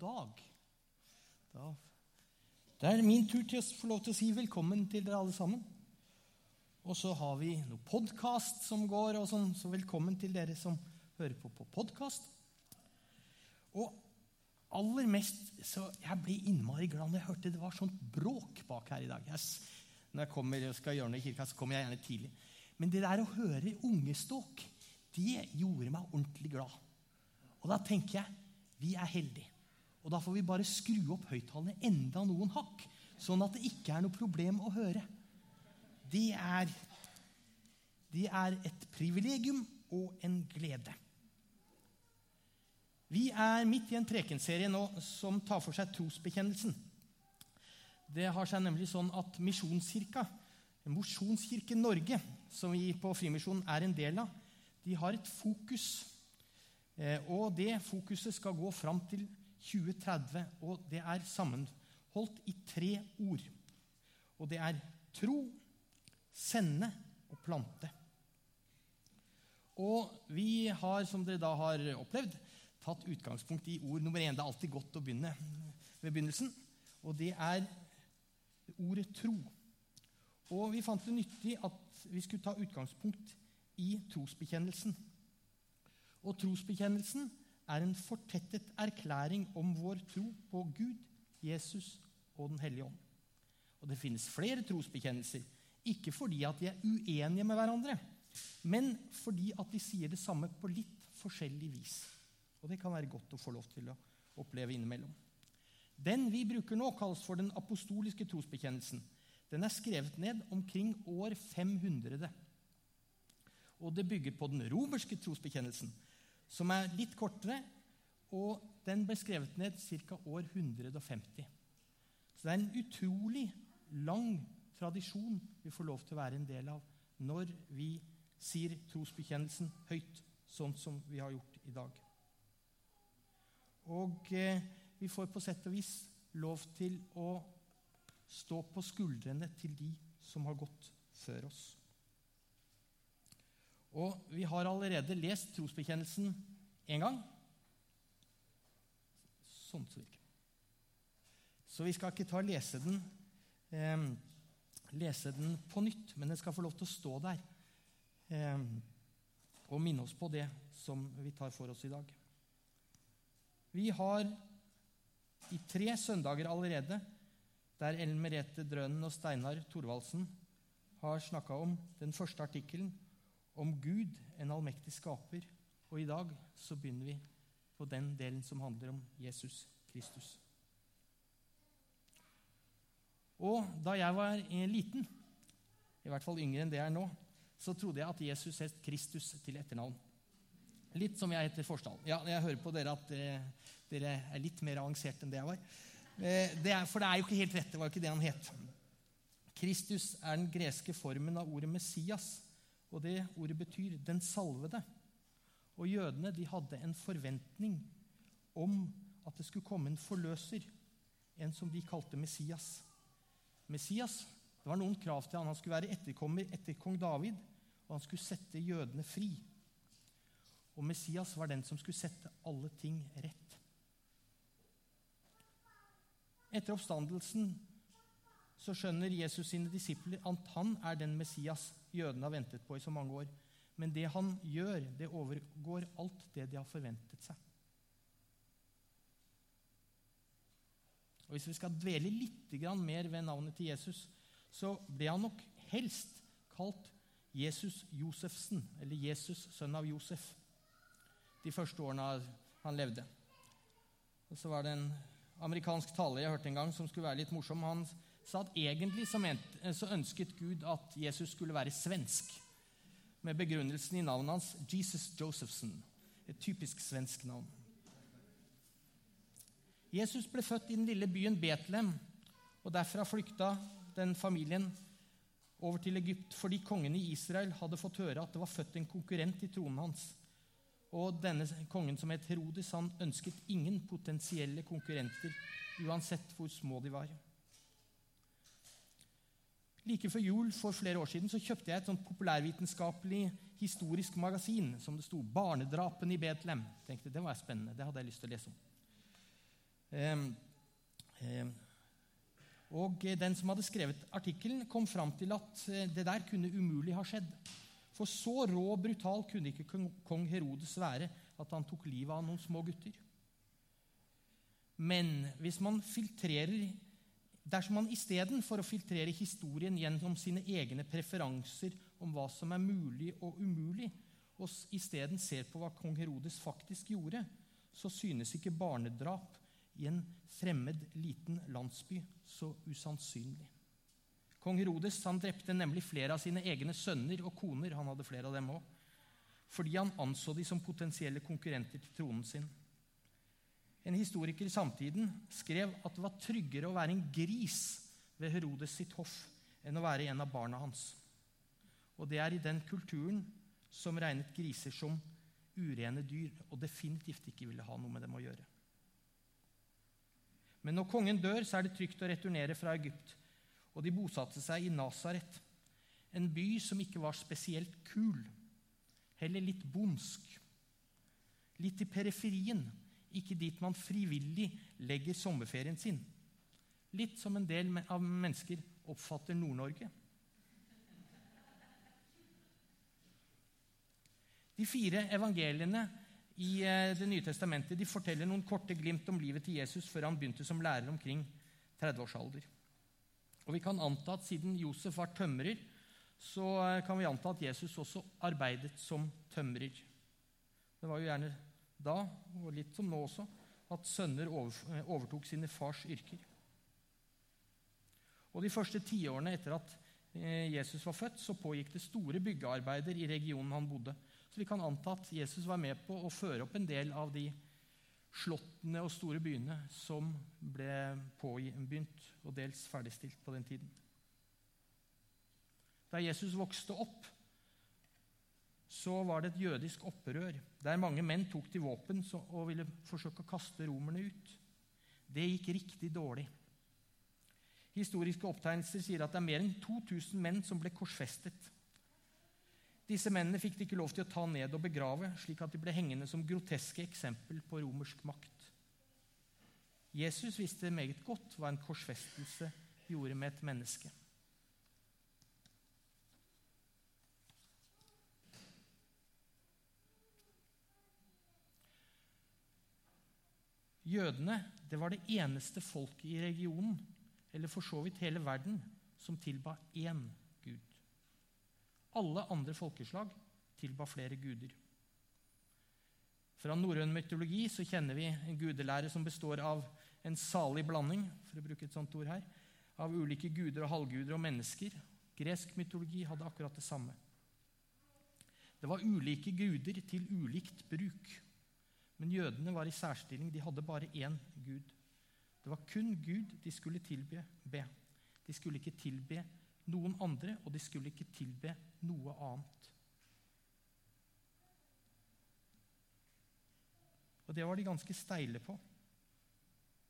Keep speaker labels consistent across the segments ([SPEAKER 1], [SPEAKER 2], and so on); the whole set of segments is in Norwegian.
[SPEAKER 1] dag. Da, det er min tur til å få lov til å si velkommen til dere alle sammen. Og så har vi noe podkast som går, og sånn, så velkommen til dere som hører på på podkast. Og aller mest så Jeg ble innmari glad når jeg hørte det var sånt bråk bak her i dag. Jeg, når jeg kommer og skal gjøre noe i kirka, så kommer jeg gjerne tidlig. Men det der å høre ungeståk, det gjorde meg ordentlig glad. Og da tenker jeg vi er heldige. Og da får vi bare skru opp høyttalerne enda noen hakk, sånn at det ikke er noe problem å høre. Det er, det er et privilegium og en glede. Vi er midt i en prekenserie nå som tar for seg trosbekjennelsen. Det har seg nemlig sånn at Misjonskirka, Mosjonskirken Norge, som vi på Frimisjonen er en del av, de har et fokus. Eh, og det fokuset skal gå fram til 2030, og det er sammenholdt i tre ord. Og det er tro, sende og plante. Og vi har, som dere da har opplevd, tatt utgangspunkt i ord nummer én. Det er alltid godt å begynne ved begynnelsen. Og det er ordet tro. Og vi fant det nyttig at vi skulle ta utgangspunkt i trosbekjennelsen. Og trosbekjennelsen er en fortettet erklæring om vår tro på Gud, Jesus og Den hellige ånd. Og det finnes flere trosbekjennelser, ikke fordi at de er uenige med hverandre, men fordi at de sier det samme på litt forskjellig vis. Og det kan være godt å få lov til å oppleve innimellom. Den vi bruker nå, kalles for den apostoliske trosbekjennelsen. Den er skrevet ned omkring år 500. Og det bygger på den romerske trosbekjennelsen, som er litt kortere, og den ble skrevet ned ca. år 150. Så det er en utrolig lang tradisjon vi får lov til å være en del av når vi sier trosbekjennelsen høyt, sånn som vi har gjort i dag. Og eh, vi får på sett og vis lov til å stå på skuldrene til de som har gått før oss. Og vi har allerede lest trosbekjennelsen én gang. Sånn som virker. Så vi skal ikke ta lese den, eh, lese den på nytt, men den skal få lov til å stå der eh, og minne oss på det som vi tar for oss i dag. Vi har i tre søndager allerede, der Ellen Merete Drønen og Steinar Thorvaldsen har snakka om den første artikkelen om Gud, en allmektig skaper. Og i dag så begynner vi på den delen som handler om Jesus Kristus. Og da jeg var liten, i hvert fall yngre enn det jeg er nå, så trodde jeg at Jesus het Kristus til etternavn. Litt som jeg heter Forsdal. Ja, jeg hører på dere at eh, dere er litt mer avansert enn det jeg var. Eh, det er, for det er jo ikke helt rett. Det var jo ikke det han het. Kristus er den greske formen av ordet Messias. Og det ordet betyr 'den salvede'. Og jødene de hadde en forventning om at det skulle komme en forløser, en som de kalte Messias. Messias, Det var noen krav til han. Han skulle være etterkommer etter kong David, og han skulle sette jødene fri. Og Messias var den som skulle sette alle ting rett. Etter oppstandelsen så skjønner Jesus sine disipler at han er den Messias jødene har ventet på i så mange år. Men det han gjør, det overgår alt det de har forventet seg. Og Hvis vi skal dvele litt mer ved navnet til Jesus, så ble han nok helst kalt Jesus Josefsen, eller Jesus, sønn av Josef, de første årene han levde. Og Så var det en amerikansk taler jeg hørte en gang, som skulle være litt morsom. Han sa at egentlig så, mente, så ønsket Gud at Jesus skulle være svensk, med begrunnelsen i navnet hans Jesus Josephson. Et typisk svensk navn. Jesus ble født i den lille byen Betlehem, og derfra flykta den familien over til Egypt fordi kongen i Israel hadde fått høre at det var født en konkurrent i tronen hans. Og denne kongen, som het Herodes, han ønsket ingen potensielle konkurrenter, uansett hvor små de var. Like før jul for flere år siden så kjøpte jeg et sånt populærvitenskapelig historisk magasin som det sto 'Barnedrapene i Betlehem'. Tenkte Det var spennende. Det hadde jeg lyst til å lese om. Um, um, og den som hadde skrevet artikkelen, kom fram til at eh, det der kunne umulig ha skjedd. For så rå og brutal kunne ikke kong Herodes være at han tok livet av noen små gutter. Men hvis man filtrerer Dersom man istedenfor å filtrere historien gjennom sine egne preferanser om hva som er mulig og umulig, og isteden ser på hva kong Herodes faktisk gjorde, så synes ikke barnedrap i en fremmed, liten landsby så usannsynlig. Kong Herodes han drepte nemlig flere av sine egne sønner og koner. han hadde flere av dem også, fordi han anså de som potensielle konkurrenter til tronen sin. En historiker i samtiden skrev at det var tryggere å være en gris ved Herodes sitt hoff enn å være en av barna hans. Og det er i den kulturen som regnet griser som urene dyr og definitivt ikke ville ha noe med dem å gjøre. Men når kongen dør, så er det trygt å returnere fra Egypt og de bosatte seg i Nasaret, en by som ikke var spesielt kul, heller litt bondsk. Litt i periferien, ikke dit man frivillig legger sommerferien sin. Litt som en del av mennesker oppfatter Nord-Norge. De fire evangeliene i eh, Det nye testamentet de forteller noen korte glimt om livet til Jesus før han begynte som lærer omkring 30-årsalder. Og vi kan anta at siden Josef var tømrer, så eh, kan vi anta at Jesus også arbeidet som tømrer. Det var jo gjerne da, og litt som nå også, at sønner eh, overtok sine fars yrker. Og De første tiårene etter at eh, Jesus var født, så pågikk det store byggearbeider i regionen han bodde. Så vi kan anta at Jesus var med på å føre opp en del av de slottene og store byene som ble påbegynt og dels ferdigstilt på den tiden. Da Jesus vokste opp, så var det et jødisk opprør der mange menn tok til våpen og ville forsøke å kaste romerne ut. Det gikk riktig dårlig. Historiske opptegnelser sier at det er mer enn 2000 menn som ble korsfestet. Disse mennene fikk de ikke lov til å ta ned og begrave, slik at de ble hengende som groteske eksempel på romersk makt. Jesus visste meget godt hva en korsfestelse gjorde med et menneske. Jødene det var det eneste folket i regionen, eller for så vidt hele verden, som tilba én gud. alle andre folkeslag tilba flere guder. Fra norrøn mytologi så kjenner vi en gudelære som består av en salig blanding for å bruke et sånt ord her, av ulike guder og halvguder og mennesker. Gresk mytologi hadde akkurat det samme. Det var ulike guder til ulikt bruk. Men jødene var i særstilling. De hadde bare én gud. Det var kun Gud de skulle tilbe. De skulle ikke tilbe noen andre, og de skulle ikke tilbe noe annet. Og det var de ganske steile på.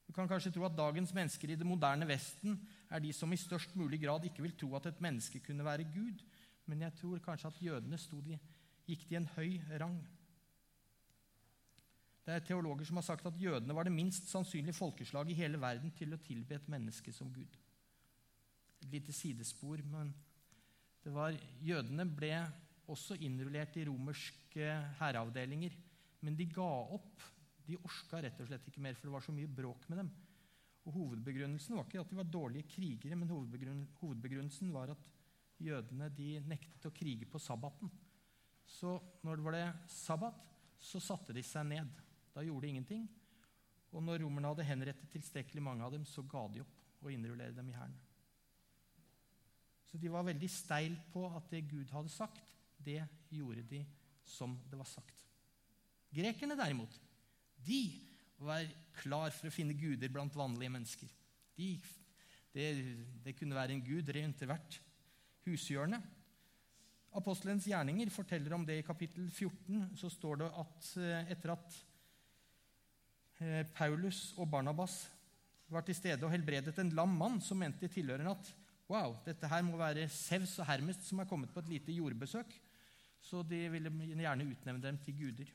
[SPEAKER 1] Du kan kanskje tro at dagens mennesker i det moderne Vesten er de som i størst mulig grad ikke vil tro at et menneske kunne være Gud, men jeg tror kanskje at jødene de, gikk de en høy rang. Det er teologer som har sagt at jødene var det minst sannsynlige folkeslaget i hele verden til å tilbe et menneske som Gud et lite sidespor. Men det var, jødene ble også innrullert i romerske hæravdelinger. Men de ga opp. De orka rett og slett ikke mer, for det var så mye bråk med dem. Og Hovedbegrunnelsen var ikke at de var dårlige krigere, men hovedbegrunnelsen var at jødene de nektet å krige på sabbaten. Så når det ble sabbat, så satte de seg ned. Da gjorde de ingenting. Og når romerne hadde henrettet tilstrekkelig mange av dem, så ga de opp og innrullerte dem i hæren. Så de var veldig steil på at det Gud hadde sagt, det gjorde de som det var sagt. Grekerne derimot, de var klar for å finne guder blant vanlige mennesker. De, det, det, kunne være en gud rundt hvert hushjørne. Apostelens gjerninger forteller om det i kapittel 14. Så står det at eh, etter at Paulus og Barnabas var til stede og helbredet en lam mann, som mente tilhørende at Wow, dette her må være Sevs og Hermes som er kommet på et lite jordbesøk. Så de ville gjerne utnevne dem til guder.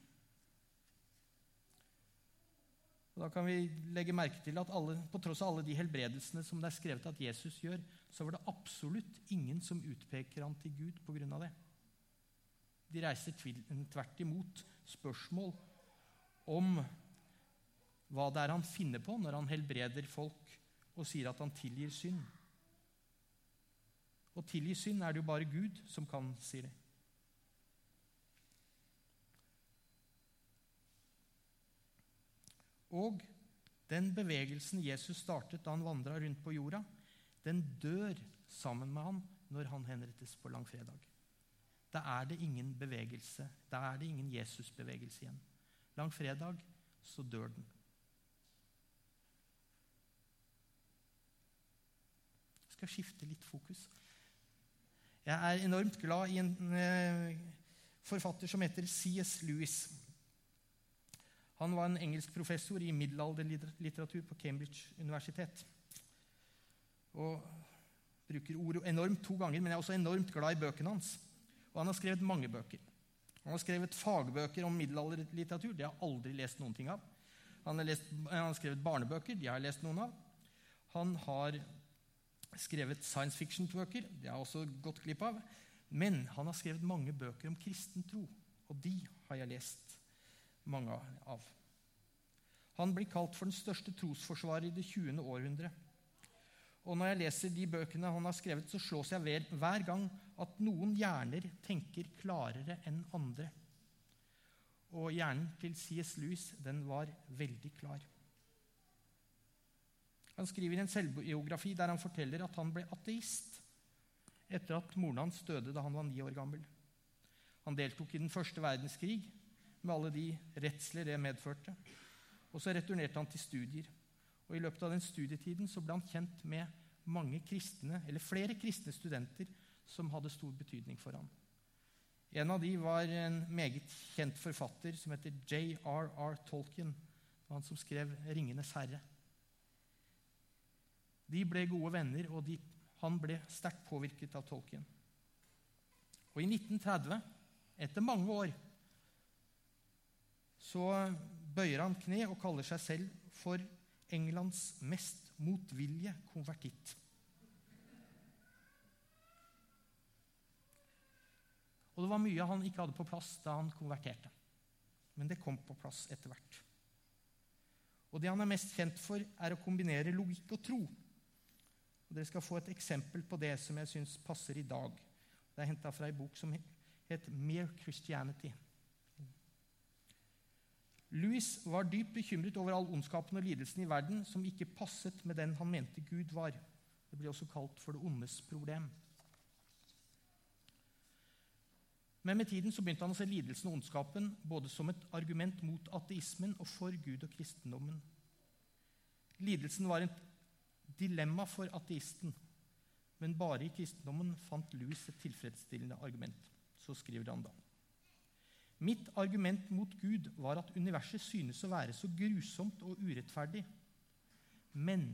[SPEAKER 1] Og da kan vi legge merke til at alle, På tross av alle de helbredelsene som det er skrevet at Jesus gjør, så var det absolutt ingen som utpeker han til Gud pga. det. De reiser tvert imot spørsmål om hva det er han finner på når han helbreder folk og sier at han tilgir synd. Å tilgi synd er det jo bare Gud som kan, sier det. Og den bevegelsen Jesus startet da han vandra rundt på jorda, den dør sammen med han når han henrettes på langfredag. Da er det ingen bevegelse. Da er det ingen Jesus-bevegelse igjen. Langfredag så dør den. Skal skifte litt fokus. Jeg er enormt glad i en eh, forfatter som heter C.S. Lewis. Han var en engelsk professor i middelalderlitteratur på Cambridge universitet. Og bruker ordet enormt to ganger, men jeg er også enormt glad i bøkene hans. Og han har skrevet mange bøker. Han har skrevet fagbøker om middelalderlitteratur. Det har jeg aldri lest noen ting av. Han har, lest, han har skrevet barnebøker. De har jeg lest noen av. Han har skrevet science fiction-bøker. Det har jeg også gått glipp av. Men han har skrevet mange bøker om kristen tro, og de har jeg lest mange av. Han blir kalt for den største trosforsvarer i det 20. århundre. Og når jeg leser de bøkene han har skrevet, så slås jeg ved hver gang at noen hjerner tenker klarere enn andre. Og hjernen til C.S. Lewis den var veldig klar. Han skriver en selvbiografi der han forteller at han ble ateist etter at moren hans døde da han var ni år gammel. Han deltok i den første verdenskrig med alle de redsler det medførte. Og så returnerte han til studier. Og I løpet av den studietiden så ble han kjent med mange kristne, eller flere kristne studenter som hadde stor betydning for ham. En av de var en meget kjent forfatter som heter J.R.R. Tolkien. Han som skrev 'Ringenes herre'. De ble gode venner, og de, han ble sterkt påvirket av Tolkien. Og I 1930, etter mange år, så bøyer han kne og kaller seg selv for Englands mest motvillige konvertitt. Og det var mye han ikke hadde på plass da han konverterte. Men det kom på plass etter hvert. Og Det han er mest kjent for, er å kombinere logikk og tro. Dere skal få et eksempel på det som jeg syns passer i dag. Det er henta fra ei bok som het Mere Christianity. Louis var dypt bekymret over all ondskapen og lidelsen i verden som ikke passet med den han mente Gud var. Det blir også kalt for det ondes problem. Men med tiden så begynte han å se lidelsen og ondskapen både som et argument mot ateismen og for Gud og kristendommen. Lidelsen var et dilemma for ateisten, men bare i kristendommen fant Louis et tilfredsstillende argument. Så skriver han da. Mitt argument mot Gud var at universet synes å være så grusomt og urettferdig. Men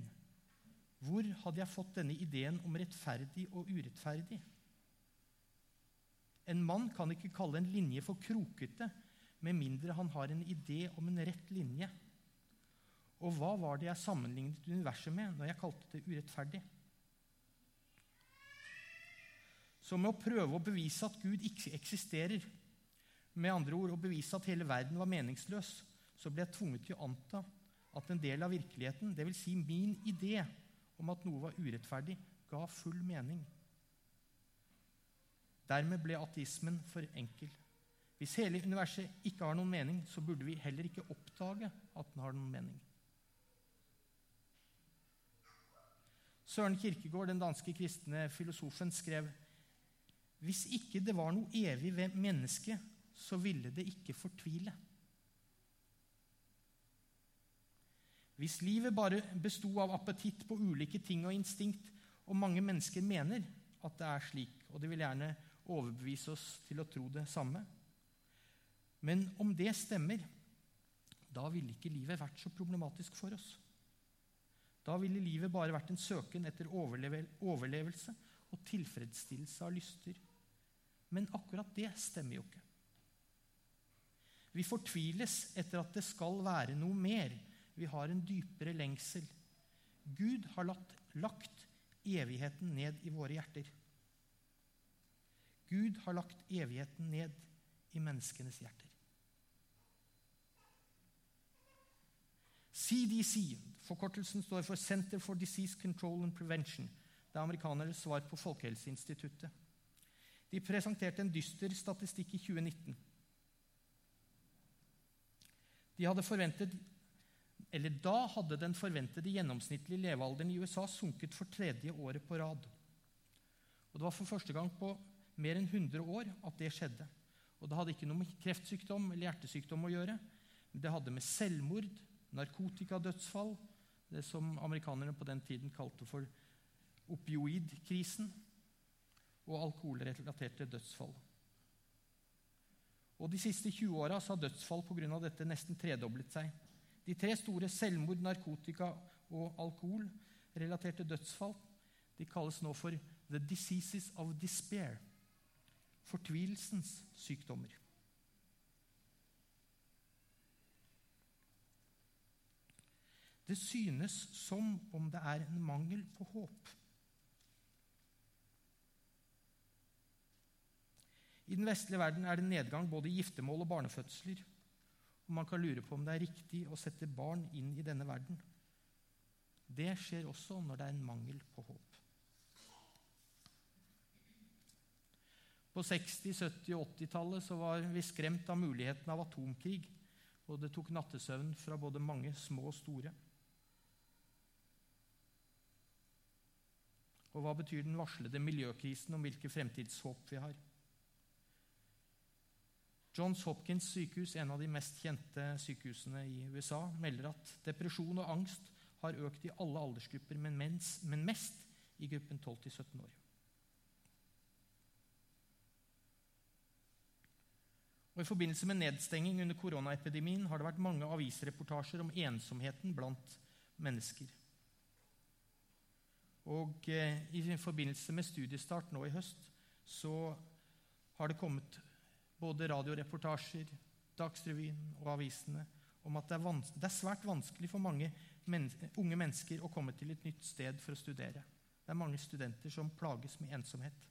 [SPEAKER 1] hvor hadde jeg fått denne ideen om rettferdig og urettferdig? En mann kan ikke kalle en linje for krokete med mindre han har en idé om en rett linje. Og hva var det jeg sammenlignet universet med når jeg kalte det urettferdig? Så med å prøve å bevise at Gud ikke eksisterer, med andre ord å bevise at hele verden var meningsløs, så ble jeg tvunget til å anta at en del av virkeligheten, dvs. Si min idé om at noe var urettferdig, ga full mening. Dermed ble ateismen for enkel. Hvis hele universet ikke har noen mening, så burde vi heller ikke oppdage at den har noen mening. Søren Kirkegård, den danske kristne filosofen, skrev hvis ikke det var noe evig ved mennesket, så ville det ikke fortvile. Hvis livet bare besto av appetitt på ulike ting og instinkt, og mange mennesker mener at det er slik, og de vil gjerne overbevise oss til å tro det samme Men om det stemmer, da ville ikke livet vært så problematisk for oss. Da ville livet bare vært en søken etter overlevelse og tilfredsstillelse av lyster. Men akkurat det stemmer jo ikke. Vi fortviles etter at det skal være noe mer. Vi har en dypere lengsel. Gud har latt, lagt evigheten ned i våre hjerter. Gud har lagt evigheten ned i menneskenes hjerter. CDC, forkortelsen står for Center for Disease Control and Prevention. Det er amerikaneres svar på Folkehelseinstituttet. De presenterte en dyster statistikk i 2019. De hadde forventet, eller Da hadde den forventede gjennomsnittlige levealderen i USA sunket for tredje året på rad. Og Det var for første gang på mer enn 100 år at det skjedde. Og Det hadde ikke noe med kreftsykdom eller hjertesykdom å gjøre. Men det hadde med selvmord, narkotikadødsfall, det som amerikanerne på den tiden kalte for opioidkrisen, og alkoholrelaterte dødsfall. Og De siste 20 åra har dødsfall pga. dette nesten tredoblet seg. De tre store selvmord, narkotika og alkoholrelaterte dødsfall de kalles nå for 'the diseases of despair', fortvilelsens sykdommer. Det synes som om det er en mangel på håp. I den vestlige verden er det nedgang både i giftermål og barnefødsler. Og man kan lure på om det er riktig å sette barn inn i denne verden. Det skjer også når det er en mangel på håp. På 60-, 70- og 80-tallet var vi skremt av muligheten av atomkrig, og det tok nattesøvn fra både mange små og store. Og hva betyr den varslede miljøkrisen om hvilke fremtidshåp vi har? Johns Hopkins sykehus, en av de mest kjente sykehusene i USA, melder at depresjon og angst har økt i alle aldersgrupper, men, mens, men mest i gruppen 12-17 år. Og I forbindelse med nedstenging under koronaepidemien har det vært mange avisreportasjer om ensomheten blant mennesker. Og eh, I forbindelse med studiestart nå i høst så har det kommet både radioreportasjer, Dagsrevyen og avisene om at det er, det er svært vanskelig for mange men unge mennesker å komme til et nytt sted for å studere. Det er mange studenter som plages med ensomhet.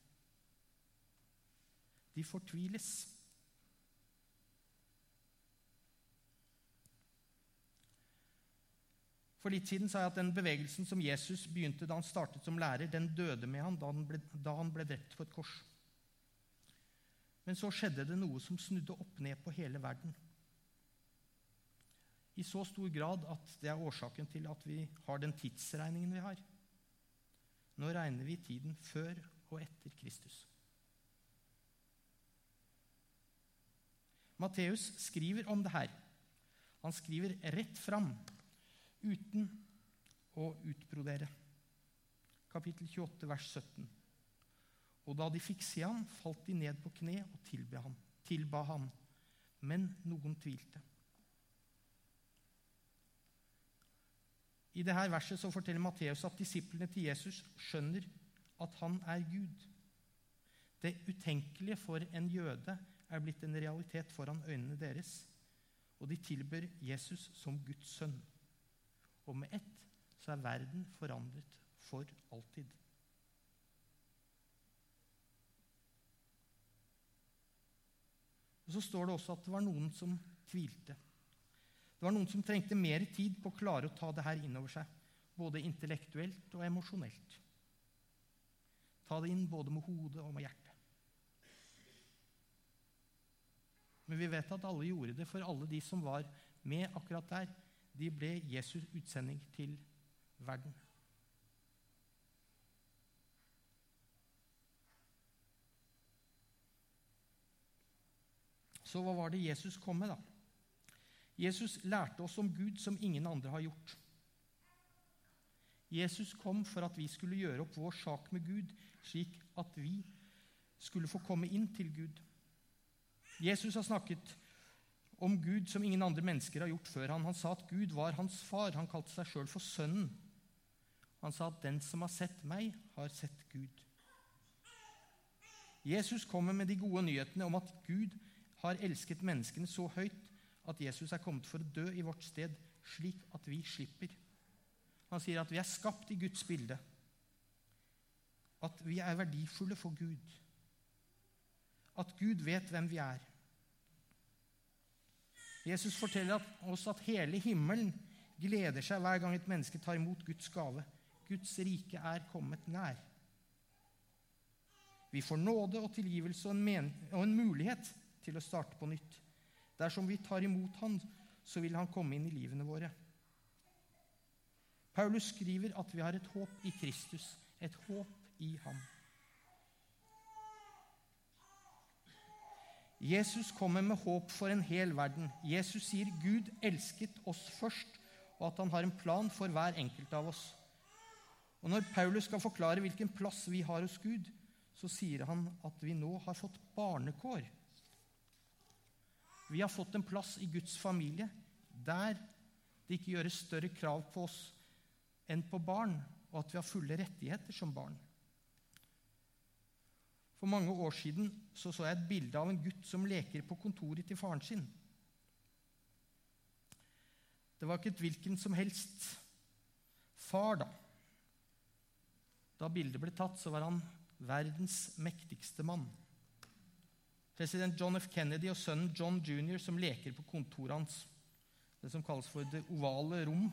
[SPEAKER 1] De fortviles. For litt siden sa jeg at den bevegelsen som Jesus begynte da han startet som lærer, den døde med han da han ble, da han ble drept på et kors. Men så skjedde det noe som snudde opp ned på hele verden. I så stor grad at det er årsaken til at vi har den tidsregningen vi har. Nå regner vi tiden før og etter Kristus. Matteus skriver om det her. Han skriver rett fram, uten å utbrodere. Kapittel 28, vers 17. Og da de fikk se ham, falt de ned på kne og tilba ham. Tilba ham. Men noen tvilte. I dette verset så forteller Matteus at disiplene til Jesus skjønner at han er Gud. Det utenkelige for en jøde er blitt en realitet foran øynene deres, og de tilber Jesus som Guds sønn. Og med ett så er verden forandret for alltid. Og Så står det også at det var noen som tvilte. Det var noen som trengte mer tid på å klare å ta det her inn over seg, både intellektuelt og emosjonelt. Ta det inn både med hodet og med hjertet. Men vi vet at alle gjorde det, for alle de som var med akkurat der, de ble Jesus' utsending til verden. Så hva var det Jesus kom med, da? Jesus lærte oss om Gud som ingen andre har gjort. Jesus kom for at vi skulle gjøre opp vår sak med Gud, slik at vi skulle få komme inn til Gud. Jesus har snakket om Gud som ingen andre mennesker har gjort før han. Han sa at Gud var hans far. Han kalte seg sjøl for Sønnen. Han sa at 'den som har sett meg, har sett Gud'. Jesus kommer med de gode nyhetene om at Gud har elsket menneskene så høyt at Jesus er kommet for å dø i vårt sted, slik at vi slipper. Han sier at vi er skapt i Guds bilde. At vi er verdifulle for Gud. At Gud vet hvem vi er. Jesus forteller oss at hele himmelen gleder seg hver gang et menneske tar imot Guds gave. Guds rike er kommet nær. Vi får nåde og tilgivelse og en, og en mulighet til å starte på nytt. Dersom vi tar imot Han, så vil Han komme inn i livene våre. Paulus skriver at vi har et håp i Kristus, et håp i Ham. Jesus kommer med håp for en hel verden. Jesus sier Gud elsket oss først, og at han har en plan for hver enkelt av oss. Og Når Paulus skal forklare hvilken plass vi har hos Gud, så sier han at vi nå har fått barnekår. Vi har fått en plass i Guds familie der det ikke gjøres større krav på oss enn på barn, og at vi har fulle rettigheter som barn. For mange år siden så, så jeg et bilde av en gutt som leker på kontoret til faren sin. Det var ikke et hvilken som helst far, da. Da bildet ble tatt, så var han verdens mektigste mann. President John F. Kennedy og sønnen John jr. som leker på kontoret hans. Det som kalles for det ovale rom.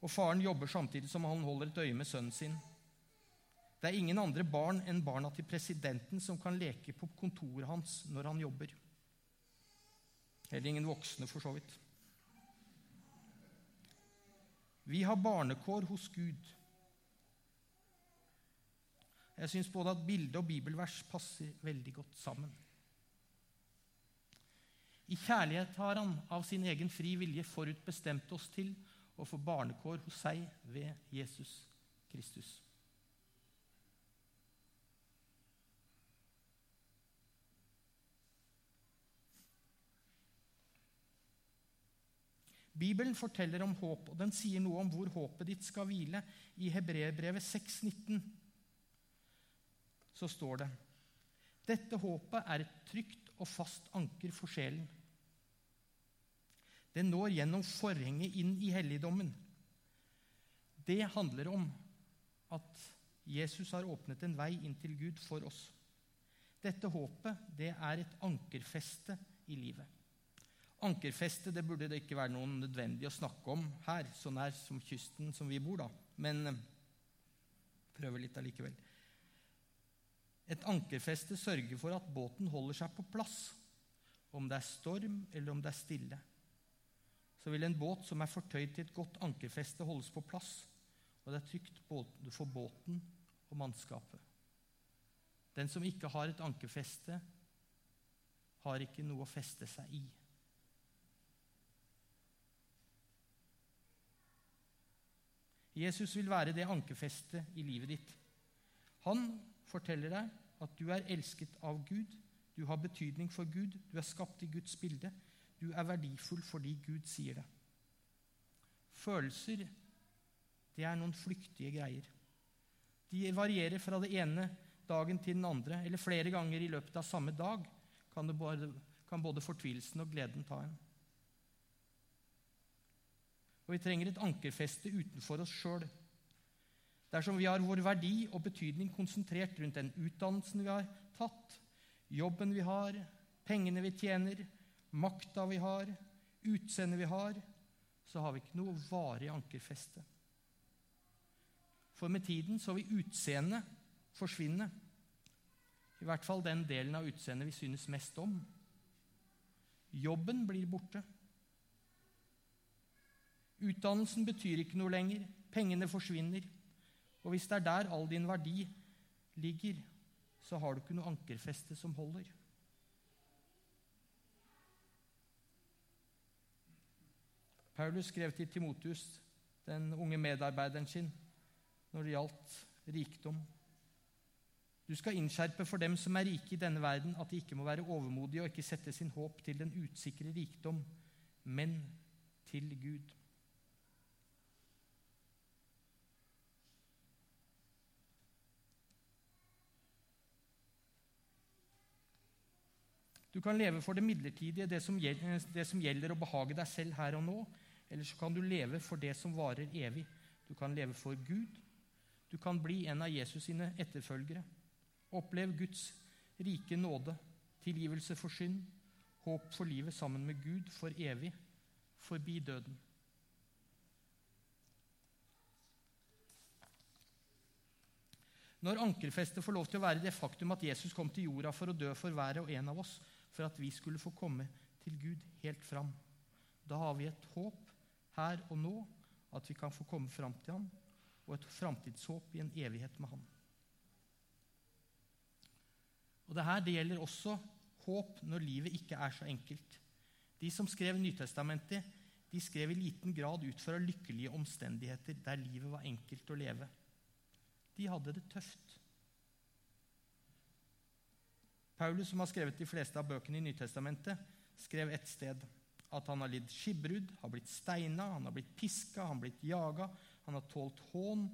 [SPEAKER 1] Og faren jobber samtidig som han holder et øye med sønnen sin. Det er ingen andre barn enn barna til presidenten som kan leke på kontoret hans når han jobber. Heller ingen voksne, for så vidt. Vi har barnekår hos Gud. Jeg syns både at bilde og bibelvers passer veldig godt sammen. I kjærlighet har han av sin egen fri vilje forutbestemt oss til å få barnekår hos seg ved Jesus Kristus. Bibelen forteller om håp, og den sier noe om hvor håpet ditt skal hvile. I Hebreerbrevet 6,19 så står det dette håpet er et trygt og fast anker for sjelen. Det når gjennom forhenget inn i helligdommen. Det handler om at Jesus har åpnet en vei inn til Gud for oss. Dette håpet det er et ankerfeste i livet. Ankerfeste det burde det ikke være noe nødvendig å snakke om her, så nær som kysten som vi bor, da. Men eh, prøver litt allikevel. Et ankerfeste sørger for at båten holder seg på plass, om det er storm eller om det er stille. Så vil en båt som er fortøyd til et godt ankerfeste, holdes på plass, og det er trygt for båten og mannskapet. Den som ikke har et ankerfeste, har ikke noe å feste seg i. Jesus vil være det ankerfestet i livet ditt. Han forteller deg at du er elsket av Gud, du har betydning for Gud, du er skapt i Guds bilde, du er verdifull fordi Gud sier det. Følelser, det er noen flyktige greier. De varierer fra det ene dagen til den andre, eller flere ganger i løpet av samme dag kan, både, kan både fortvilelsen og gleden ta en. Og Vi trenger et ankerfeste utenfor oss sjøl Dersom vi har vår verdi og betydning konsentrert rundt den utdannelsen vi har tatt, jobben vi har, pengene vi tjener, makta vi har, utseendet vi har, så har vi ikke noe varig ankerfeste. For med tiden så vil utseendet forsvinne. I hvert fall den delen av utseendet vi synes mest om. Jobben blir borte. Utdannelsen betyr ikke noe lenger. Pengene forsvinner. Og hvis det er der all din verdi ligger, så har du ikke noe ankerfeste som holder. Paulus skrev til Timotius, den unge medarbeideren sin, når det gjaldt rikdom. Du skal innskjerpe for dem som er rike i denne verden, at de ikke må være overmodige og ikke sette sin håp til den utsikre rikdom, men til Gud. Du kan leve for det midlertidige, det som, gjelder, det som gjelder å behage deg selv her og nå. eller så kan du leve for det som varer evig. Du kan leve for Gud. Du kan bli en av Jesus sine etterfølgere. Opplev Guds rike nåde, tilgivelse for synd, håp for livet sammen med Gud for evig, forbi døden. Når ankerfestet får lov til å være det faktum at Jesus kom til jorda for å dø for hver og en av oss, for at vi skulle få komme til Gud helt fram, da har vi et håp her og nå, at vi kan få komme fram til ham, og et framtidshåp i en evighet med ham. Og det her det gjelder også håp når livet ikke er så enkelt. De som skrev Nytestamentet, de skrev i liten grad ut fra lykkelige omstendigheter der livet var enkelt å leve. De hadde det tøft. Paulus, som har skrevet de fleste av bøkene i Nytestamentet, skrev et sted at han har lidd skipbrudd, har blitt steina, han har blitt piska, han har blitt jaga, han har tålt hån,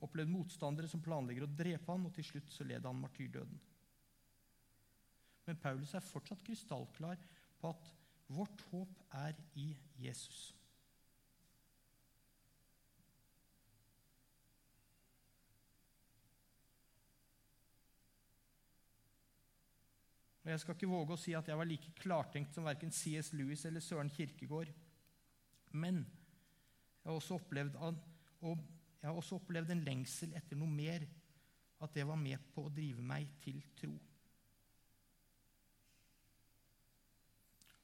[SPEAKER 1] opplevd motstandere som planlegger å drepe han, og til slutt så led han martyrdøden. Men Paulus er fortsatt krystallklar på at vårt håp er i Jesus. Og Jeg skal ikke våge å si at jeg var like klartenkt som verken C.S. Lewis eller Søren Kirkegård. Men jeg har også opplevd, jeg har også opplevd en lengsel etter noe mer. At det var med på å drive meg til tro.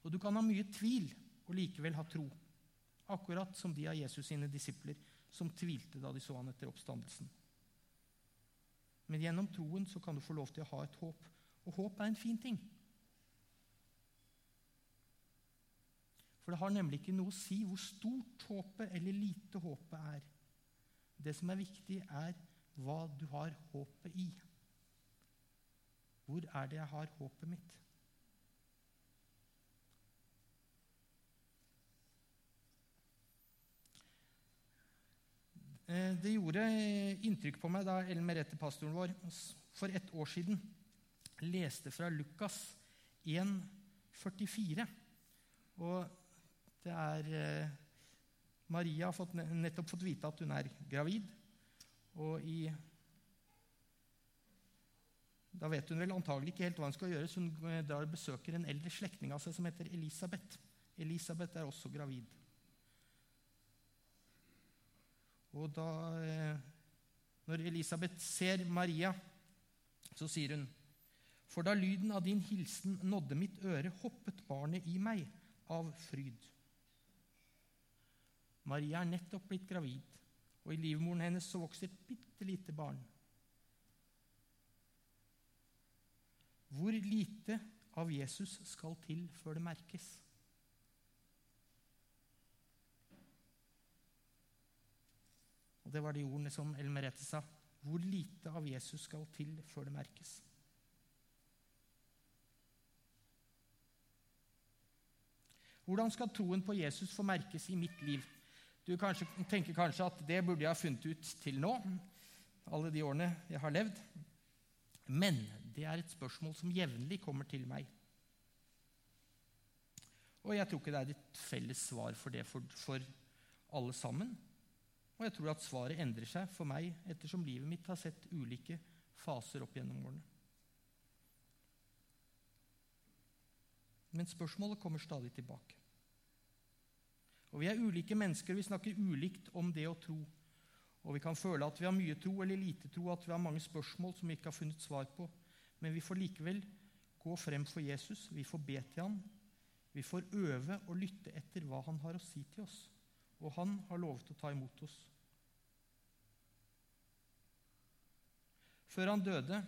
[SPEAKER 1] Og du kan ha mye tvil og likevel ha tro. Akkurat som de av Jesus sine disipler som tvilte da de så han etter oppstandelsen. Men gjennom troen så kan du få lov til å ha et håp og håp er en fin ting. For det har nemlig ikke noe å si hvor stort håpet eller lite håpet er. Det som er viktig, er hva du har håpet i. Hvor er det jeg har håpet mitt? Eh, det gjorde inntrykk på meg da Ellen Merete, pastoren vår, for ett år siden leste fra Lukas 1, 44. Og det er eh, Maria har fått, nettopp fått vite at hun er gravid. Og i Da vet hun vel antagelig ikke helt hva hun skal gjøre, så hun eh, drar og besøker en eldre slektning av seg som heter Elisabeth. Elisabeth er også gravid. Og da eh, Når Elisabeth ser Maria, så sier hun for da lyden av din hilsen nådde mitt øre, hoppet barnet i meg av fryd. Maria er nettopp blitt gravid, og i livmoren hennes så vokser et bitte lite barn. Hvor lite av Jesus skal til før det merkes? Og Det var de ordene som Elmerette sa. Hvor lite av Jesus skal til før det merkes? Hvordan skal troen på Jesus få merkes i mitt liv? Du kanskje, tenker kanskje at det burde jeg ha funnet ut til nå, alle de årene jeg har levd. Men det er et spørsmål som jevnlig kommer til meg. Og jeg tror ikke det er et felles svar for det for, for alle sammen. Og jeg tror at svaret endrer seg for meg ettersom livet mitt har sett ulike faser opp gjennom årene. Men spørsmålet kommer stadig tilbake. Og Vi er ulike mennesker, og vi snakker ulikt om det å tro. Og Vi kan føle at vi har mye tro eller lite tro, at vi har mange spørsmål som vi ikke har funnet svar på. Men vi får likevel gå frem for Jesus, vi får be til ham. Vi får øve og lytte etter hva han har å si til oss. Og han har lovet å ta imot oss. Før han døde,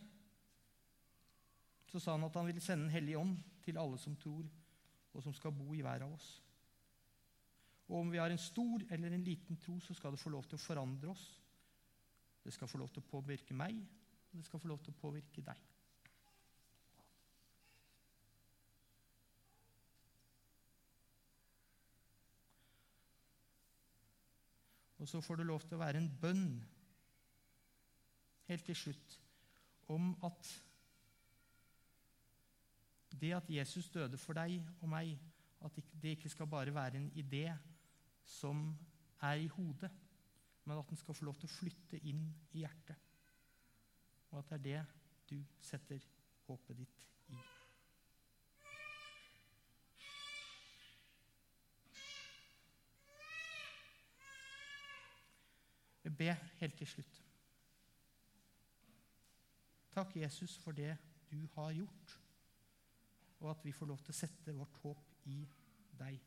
[SPEAKER 1] så sa han at han ville sende Den hellige ånd til alle som tror, og som skal bo i hver av oss. Og om vi har en stor eller en liten tro, så skal det få lov til å forandre oss. Det skal få lov til å påvirke meg, og det skal få lov til å påvirke deg. Og så får det lov til å være en bønn helt til slutt om at det at Jesus døde for deg og meg, at det ikke skal bare være en idé som er i hodet, men at den skal få lov til å flytte inn i hjertet. Og at det er det du setter håpet ditt i. Jeg ber helt til slutt. Takk, Jesus, for det du har gjort, og at vi får lov til å sette vårt håp i deg.